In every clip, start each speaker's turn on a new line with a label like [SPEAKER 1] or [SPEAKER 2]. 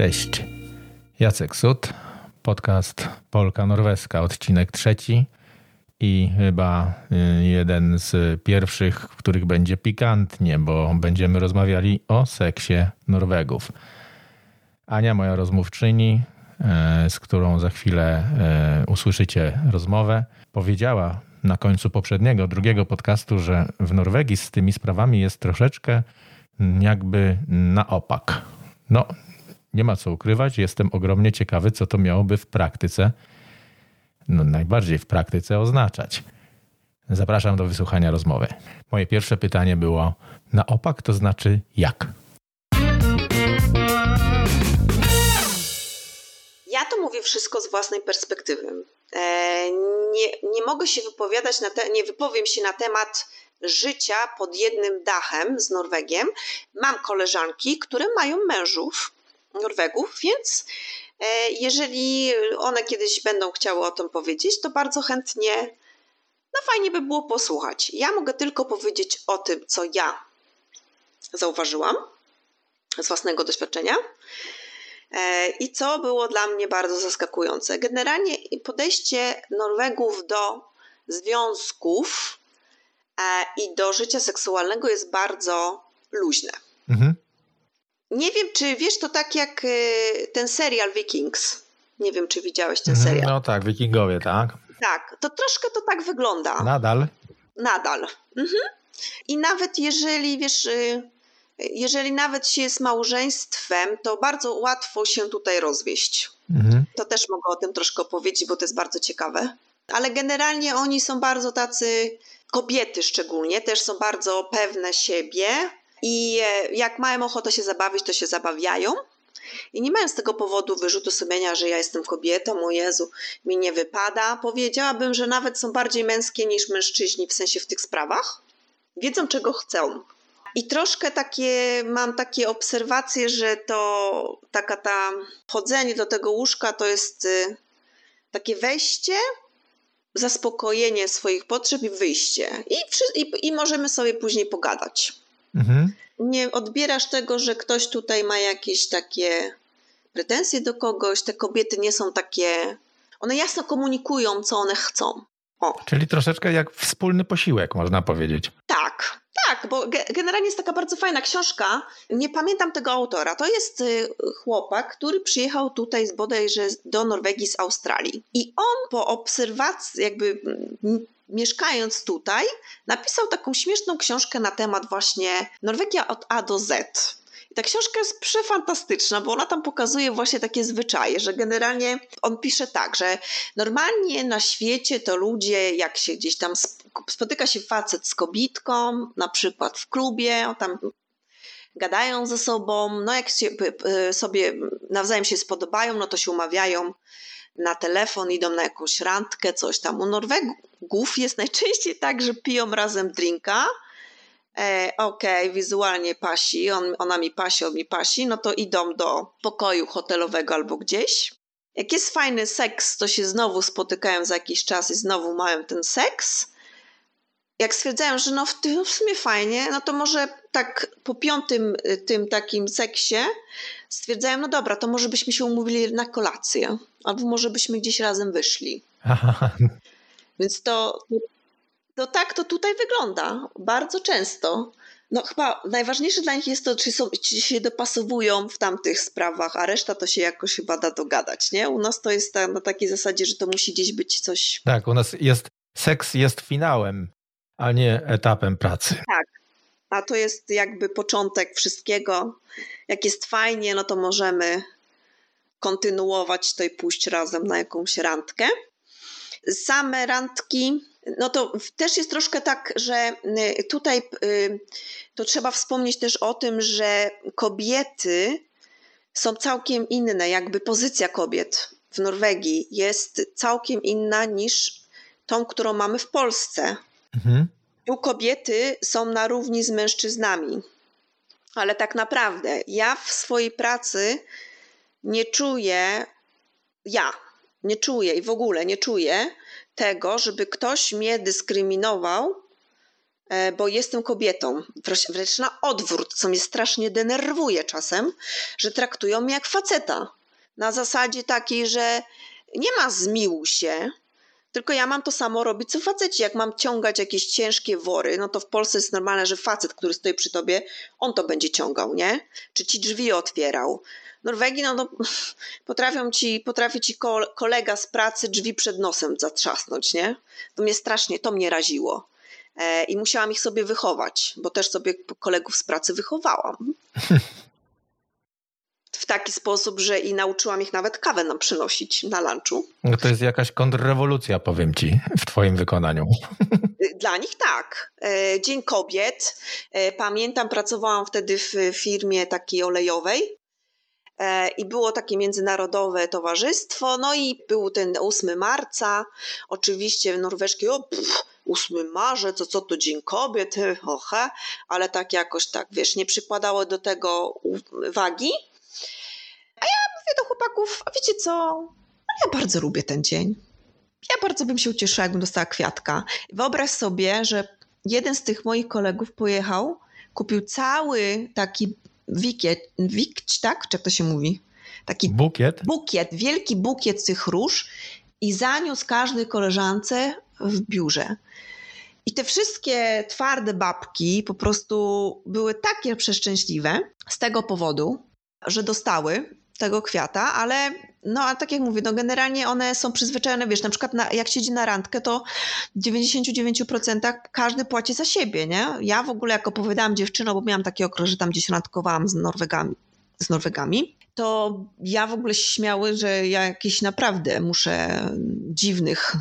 [SPEAKER 1] Cześć. Jacek Sud, podcast Polka Norweska, odcinek trzeci i chyba y, jeden z pierwszych, w których będzie pikantnie, bo będziemy rozmawiali o seksie Norwegów. Ania, moja rozmówczyni, e, z którą za chwilę e, usłyszycie rozmowę, powiedziała na końcu poprzedniego, drugiego podcastu, że w Norwegii z tymi sprawami jest troszeczkę jakby na opak. No, nie ma co ukrywać, jestem ogromnie ciekawy, co to miałoby w praktyce, no najbardziej w praktyce oznaczać. Zapraszam do wysłuchania rozmowy. Moje pierwsze pytanie było: na opak to znaczy jak?
[SPEAKER 2] Ja to mówię wszystko z własnej perspektywy. E, nie, nie mogę się wypowiadać, na te, nie wypowiem się na temat życia pod jednym dachem z Norwegiem. Mam koleżanki, które mają mężów Norwegów, więc e, jeżeli one kiedyś będą chciały o tym powiedzieć, to bardzo chętnie, no fajnie by było posłuchać. Ja mogę tylko powiedzieć o tym, co ja zauważyłam z własnego doświadczenia. E, I co było dla mnie bardzo zaskakujące. Generalnie podejście Norwegów do związków e, i do życia seksualnego jest bardzo luźne. Mhm. Nie wiem, czy wiesz, to tak jak e, ten serial Vikings. Nie wiem, czy widziałeś ten mhm, serial.
[SPEAKER 1] No tak, Wikingowie, tak?
[SPEAKER 2] Tak, to troszkę to tak wygląda.
[SPEAKER 1] Nadal?
[SPEAKER 2] Nadal. Mhm. I nawet jeżeli, wiesz, y, jeżeli nawet się jest małżeństwem, to bardzo łatwo się tutaj rozwieść. Mhm. To też mogę o tym troszkę powiedzieć, bo to jest bardzo ciekawe. Ale generalnie oni są bardzo tacy, kobiety szczególnie, też są bardzo pewne siebie i e, jak mają ochotę się zabawić, to się zabawiają. I nie mają z tego powodu wyrzutu sumienia, że ja jestem kobietą, o Jezu, mi nie wypada. Powiedziałabym, że nawet są bardziej męskie niż mężczyźni, w sensie w tych sprawach. Wiedzą, czego chcą. I troszkę takie, mam takie obserwacje, że to taka ta chodzenie do tego łóżka to jest y, takie wejście, zaspokojenie swoich potrzeb i wyjście. I, i, i możemy sobie później pogadać. Mhm. Nie odbierasz tego, że ktoś tutaj ma jakieś takie pretensje do kogoś. Te kobiety nie są takie. One jasno komunikują, co one chcą.
[SPEAKER 1] O. Czyli troszeczkę jak wspólny posiłek, można powiedzieć.
[SPEAKER 2] Tak, tak, bo generalnie jest taka bardzo fajna książka. Nie pamiętam tego autora. To jest y, chłopak, który przyjechał tutaj z bodajże do Norwegii z Australii. I on po obserwacji, jakby mieszkając tutaj, napisał taką śmieszną książkę na temat właśnie Norwegia od A do Z. I ta książka jest przefantastyczna, bo ona tam pokazuje właśnie takie zwyczaje, że generalnie on pisze tak, że normalnie na świecie to ludzie, jak się gdzieś tam spotyka się facet z kobitką, na przykład w klubie, tam gadają ze sobą, no jak się, sobie nawzajem się spodobają, no to się umawiają na telefon, idą na jakąś randkę, coś tam. U Norwegów jest najczęściej tak, że piją razem drinka, e, okej, okay, wizualnie pasi, on, ona mi pasi, on mi pasi, no to idą do pokoju hotelowego albo gdzieś. Jak jest fajny seks, to się znowu spotykają za jakiś czas i znowu mają ten seks. Jak stwierdzają, że no w, tym, w sumie fajnie, no to może tak po piątym y, tym takim seksie stwierdzają, no dobra, to może byśmy się umówili na kolację, albo może byśmy gdzieś razem wyszli. Więc to, to tak to tutaj wygląda bardzo często. No chyba najważniejsze dla nich jest to, czy, są, czy się dopasowują w tamtych sprawach, a reszta to się jakoś chyba da dogadać, nie? U nas to jest ta, na takiej zasadzie, że to musi gdzieś być coś...
[SPEAKER 1] Tak, u nas jest, seks jest finałem, a nie etapem pracy.
[SPEAKER 2] Tak, a to jest jakby początek wszystkiego. Jak jest fajnie, no to możemy kontynuować to i pójść razem na jakąś randkę. Same randki, no to też jest troszkę tak, że y, tutaj y, to trzeba wspomnieć też o tym, że kobiety są całkiem inne, jakby pozycja kobiet w Norwegii jest całkiem inna niż tą, którą mamy w Polsce. Mhm. Tu kobiety są na równi z mężczyznami. Ale tak naprawdę ja w swojej pracy nie czuję, ja nie czuję i w ogóle nie czuję tego, żeby ktoś mnie dyskryminował e, bo jestem kobietą, wręcz na odwrót, co mnie strasznie denerwuje czasem, że traktują mnie jak faceta. Na zasadzie takiej, że nie ma zmiłuj się, tylko ja mam to samo robić co faceci. Jak mam ciągać jakieś ciężkie wory, no to w Polsce jest normalne, że facet, który stoi przy tobie, on to będzie ciągał, nie? Czy ci drzwi otwierał. Norwegii, no, no potrafią ci, potrafi ci kolega z pracy drzwi przed nosem zatrzasnąć, nie? To mnie strasznie, to mnie raziło. E, I musiałam ich sobie wychować, bo też sobie kolegów z pracy wychowałam. w taki sposób, że i nauczyłam ich nawet kawę nam przynosić na lunchu.
[SPEAKER 1] No to jest jakaś kontrrewolucja, powiem ci, w twoim wykonaniu.
[SPEAKER 2] Dla nich tak. E, Dzień Kobiet. E, pamiętam, pracowałam wtedy w firmie takiej olejowej i było takie międzynarodowe towarzystwo, no i był ten 8 marca, oczywiście norweskie, o pff, 8 marzec, co, co to Dzień Kobiet, ohe, ale tak jakoś tak, wiesz, nie przykładało do tego wagi. A ja mówię do chłopaków, a wiecie co, ja bardzo lubię ten dzień. Ja bardzo bym się ucieszyła, jakbym dostała kwiatka. Wyobraź sobie, że jeden z tych moich kolegów pojechał, kupił cały taki wikiet, wikć, tak? Czy jak to się mówi?
[SPEAKER 1] Taki bukiet?
[SPEAKER 2] Bukiet, wielki bukiet tych róż i zaniósł każdej koleżance w biurze. I te wszystkie twarde babki po prostu były takie przeszczęśliwe z tego powodu, że dostały tego kwiata, ale no a tak jak mówię, no generalnie one są przyzwyczajone, wiesz, na przykład na, jak siedzi na randkę, to w 99% każdy płaci za siebie, nie? Ja w ogóle jak opowiadałam dziewczynom, bo miałam taki okres, że tam gdzieś randkowałam z Norwegami, z Norwegami, to ja w ogóle śmiały, że ja jakieś naprawdę muszę dziwnych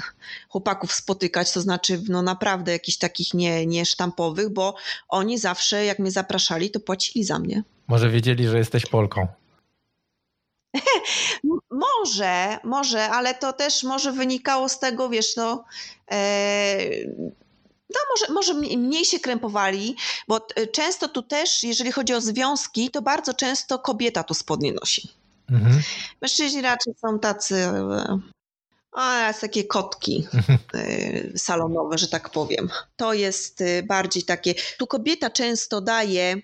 [SPEAKER 2] chłopaków spotykać, to znaczy no naprawdę jakichś takich nie, nie sztampowych, bo oni zawsze jak mnie zapraszali, to płacili za mnie.
[SPEAKER 1] Może wiedzieli, że jesteś Polką.
[SPEAKER 2] może, może, ale to też może wynikało z tego, wiesz, no. E, no, może, może mniej się krępowali, bo często tu też, jeżeli chodzi o związki, to bardzo często kobieta tu spodnie nosi. Mhm. Mężczyźni raczej są tacy, a takie kotki mhm. e, salonowe, że tak powiem. To jest e, bardziej takie. Tu kobieta często daje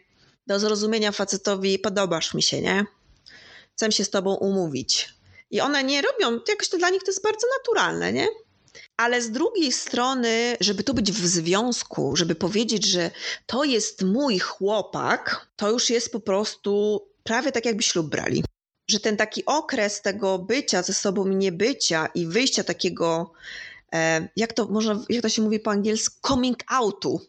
[SPEAKER 2] do zrozumienia facetowi, podobasz mi się, nie? Chcę się z tobą umówić. I one nie robią, jakoś to dla nich to jest bardzo naturalne, nie? Ale z drugiej strony, żeby tu być w związku, żeby powiedzieć, że to jest mój chłopak, to już jest po prostu prawie tak, jakby ślub brali. Że ten taki okres tego bycia ze sobą i niebycia i wyjścia takiego, e, jak to można, jak to się mówi po angielsku, coming outu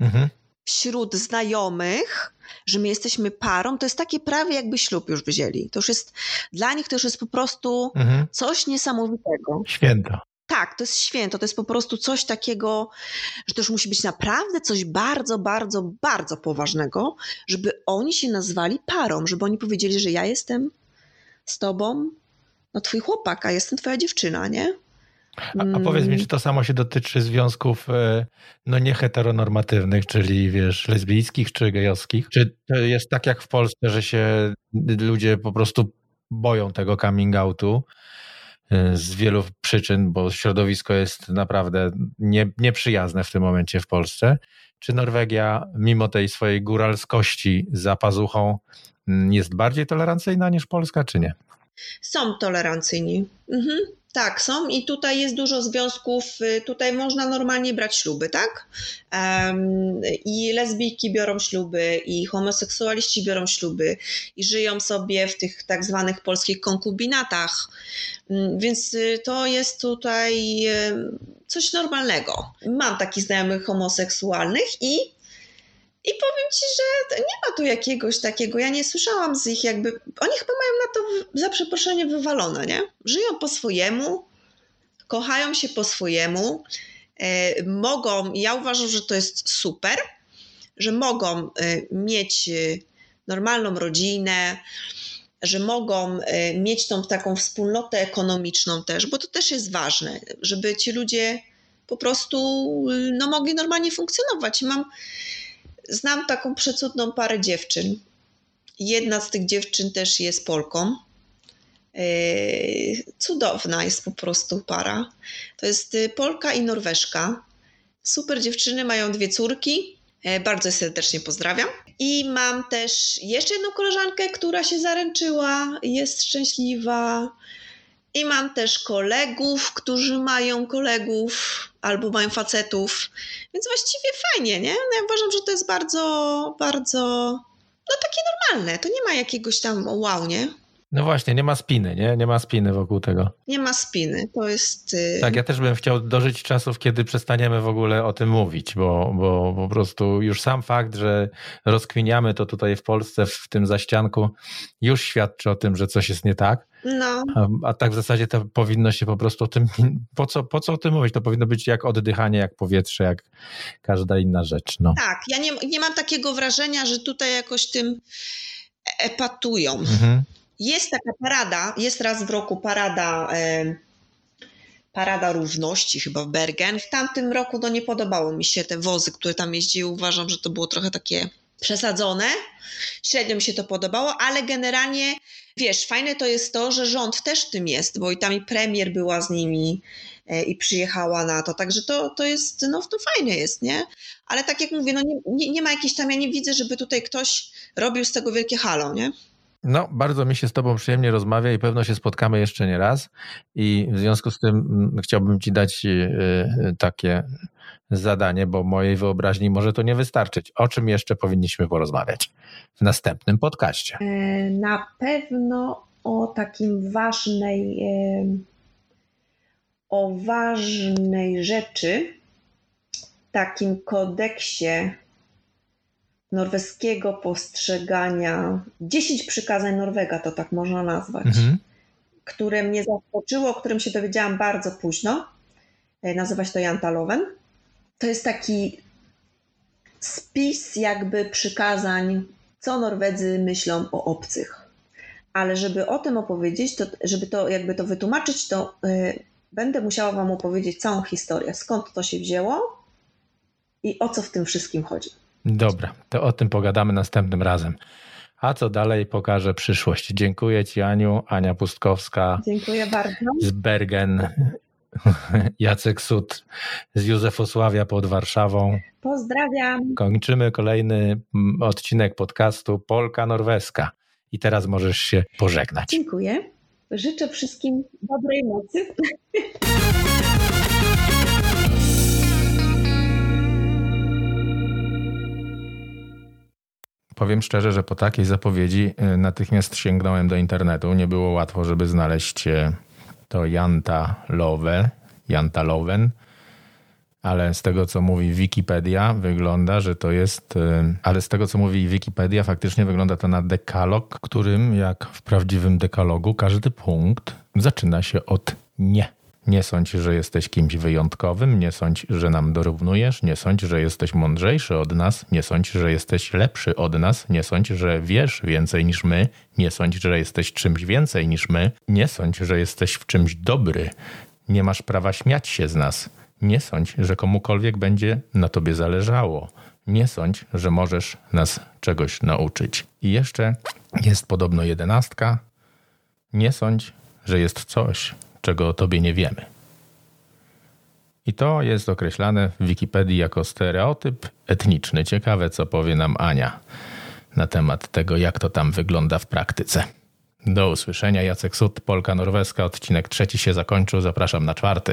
[SPEAKER 2] mhm. Wśród znajomych, że my jesteśmy parą, to jest takie prawie jakby ślub już wzięli. To już jest, dla nich to już jest po prostu mhm. coś niesamowitego.
[SPEAKER 1] Święto.
[SPEAKER 2] Tak, to jest święto, to jest po prostu coś takiego, że to już musi być naprawdę coś bardzo, bardzo, bardzo poważnego, żeby oni się nazwali parą, żeby oni powiedzieli, że ja jestem z tobą, no twój chłopak, a jestem twoja dziewczyna, nie?
[SPEAKER 1] A, a, powiedz mi, mm. czy to samo się dotyczy związków e, no nieheteronormatywnych, czyli wiesz, lesbijskich czy gejowskich? Czy to jest tak jak w Polsce, że się ludzie po prostu boją tego coming outu e, z wielu przyczyn, bo środowisko jest naprawdę nie, nieprzyjazne w tym momencie w Polsce? Czy Norwegia, mimo tej swojej góralskości za pazuchą, mm, jest bardziej tolerancyjna niż Polska, czy nie?
[SPEAKER 2] Są tolerancyjni. Mhm. Tak, są i tutaj jest dużo związków, y, tutaj można normalnie brać śluby, tak? Um, I lesbijki biorą śluby, i homoseksualiści biorą śluby, i żyją sobie w tych tak zwanych polskich konkubinatach. Um, więc y, to jest tutaj um, coś normalnego. Mam takich znajomych homoseksualnych i i powiem ci, że nie ma tu jakiegoś takiego, ja nie słyszałam z ich jakby, oni chyba mają na to za przeproszenie wywalone, nie? Żyją po swojemu, kochają się po swojemu, e, mogą, ja uważam, że to jest super, że mogą e, mieć e, normalną rodzinę, że mogą e, mieć tą taką wspólnotę ekonomiczną też, bo to też jest ważne, żeby ci ludzie po prostu no, mogli normalnie funkcjonować. Mam Znam taką przecudną parę dziewczyn. Jedna z tych dziewczyn też jest Polką. E, cudowna jest po prostu para. To jest y, Polka i Norweszka. Super dziewczyny, mają dwie córki. E, bardzo serdecznie pozdrawiam. I mam też jeszcze jedną koleżankę, która się zaręczyła, jest szczęśliwa. I mam też kolegów, którzy mają kolegów albo mają facetów. Więc właściwie fajnie, nie? No ja uważam, że to jest bardzo, bardzo, no takie normalne. To nie ma jakiegoś tam wow, nie?
[SPEAKER 1] No właśnie, nie ma spiny, nie? Nie ma spiny wokół tego.
[SPEAKER 2] Nie ma spiny, to jest... Yy...
[SPEAKER 1] Tak, ja też bym chciał dożyć czasów, kiedy przestaniemy w ogóle o tym mówić, bo, bo po prostu już sam fakt, że rozkwiniamy to tutaj w Polsce, w tym zaścianku, już świadczy o tym, że coś jest nie tak.
[SPEAKER 2] No.
[SPEAKER 1] A, a, tak w zasadzie to powinno się po prostu o tym, po co, po co o tym mówić? To powinno być jak oddychanie, jak powietrze, jak każda inna rzecz. No.
[SPEAKER 2] Tak, ja nie, nie mam takiego wrażenia, że tutaj jakoś tym epatują. Mhm. Jest taka parada, jest raz w roku parada, e, parada równości chyba w Bergen. W tamtym roku no nie podobało mi się te wozy, które tam jeździły. Uważam, że to było trochę takie przesadzone. Średnio mi się to podobało, ale generalnie wiesz, fajne to jest to, że rząd też tym jest, bo i tam i premier była z nimi e, i przyjechała na to, także to, to jest, no to fajne jest, nie? Ale tak jak mówię, no nie, nie, nie ma jakiejś tam, ja nie widzę, żeby tutaj ktoś robił z tego wielkie halo, nie?
[SPEAKER 1] No, bardzo mi się z Tobą przyjemnie rozmawia i pewno się spotkamy jeszcze nie raz. I w związku z tym mm, chciałbym Ci dać y, y, takie zadanie, bo mojej wyobraźni może to nie wystarczyć. O czym jeszcze powinniśmy porozmawiać w następnym podcaście? E,
[SPEAKER 2] na pewno o takim ważnej, e, o ważnej rzeczy, takim kodeksie norweskiego postrzegania, 10 przykazań Norwega to tak można nazwać, mhm. które mnie zaskoczyło, o którym się dowiedziałam bardzo późno. E, nazywa się to Jantaloven. To jest taki spis jakby przykazań, co Norwedzy myślą o obcych. Ale żeby o tym opowiedzieć, to, żeby to jakby to wytłumaczyć, to yy, będę musiała Wam opowiedzieć całą historię, skąd to się wzięło i o co w tym wszystkim chodzi.
[SPEAKER 1] Dobra, to o tym pogadamy następnym razem. A co dalej pokaże przyszłość. Dziękuję Ci, Aniu. Ania Pustkowska.
[SPEAKER 2] Dziękuję bardzo.
[SPEAKER 1] Z Bergen. Jacek Sud z Józefosławia pod Warszawą.
[SPEAKER 2] Pozdrawiam.
[SPEAKER 1] Kończymy kolejny mm, odcinek podcastu Polka Norweska. I teraz możesz się pożegnać.
[SPEAKER 2] Dziękuję. Życzę wszystkim dobrej nocy.
[SPEAKER 1] Powiem szczerze, że po takiej zapowiedzi y, natychmiast sięgnąłem do internetu. Nie było łatwo, żeby znaleźć y, to Janta Love, Janta Loven, ale z tego, co mówi Wikipedia, wygląda, że to jest. Y, ale z tego, co mówi Wikipedia, faktycznie wygląda to na dekalog, którym, jak w prawdziwym dekalogu, każdy punkt zaczyna się od nie. Nie sądź, że jesteś kimś wyjątkowym, nie sądź, że nam dorównujesz, nie sądź, że jesteś mądrzejszy od nas, nie sądź, że jesteś lepszy od nas, nie sądź, że wiesz więcej niż my, nie sądź, że jesteś czymś więcej niż my, nie sądź, że jesteś w czymś dobry, nie masz prawa śmiać się z nas, nie sądź, że komukolwiek będzie na tobie zależało. Nie sądź, że możesz nas czegoś nauczyć. I jeszcze jest podobno jedenastka. Nie sądź, że jest coś, czego o tobie nie wiemy. I to jest określane w Wikipedii jako stereotyp etniczny. Ciekawe, co powie nam Ania na temat tego, jak to tam wygląda w praktyce. Do usłyszenia. Jacek Sud, Polka Norweska. Odcinek trzeci się zakończył. Zapraszam na czwarty.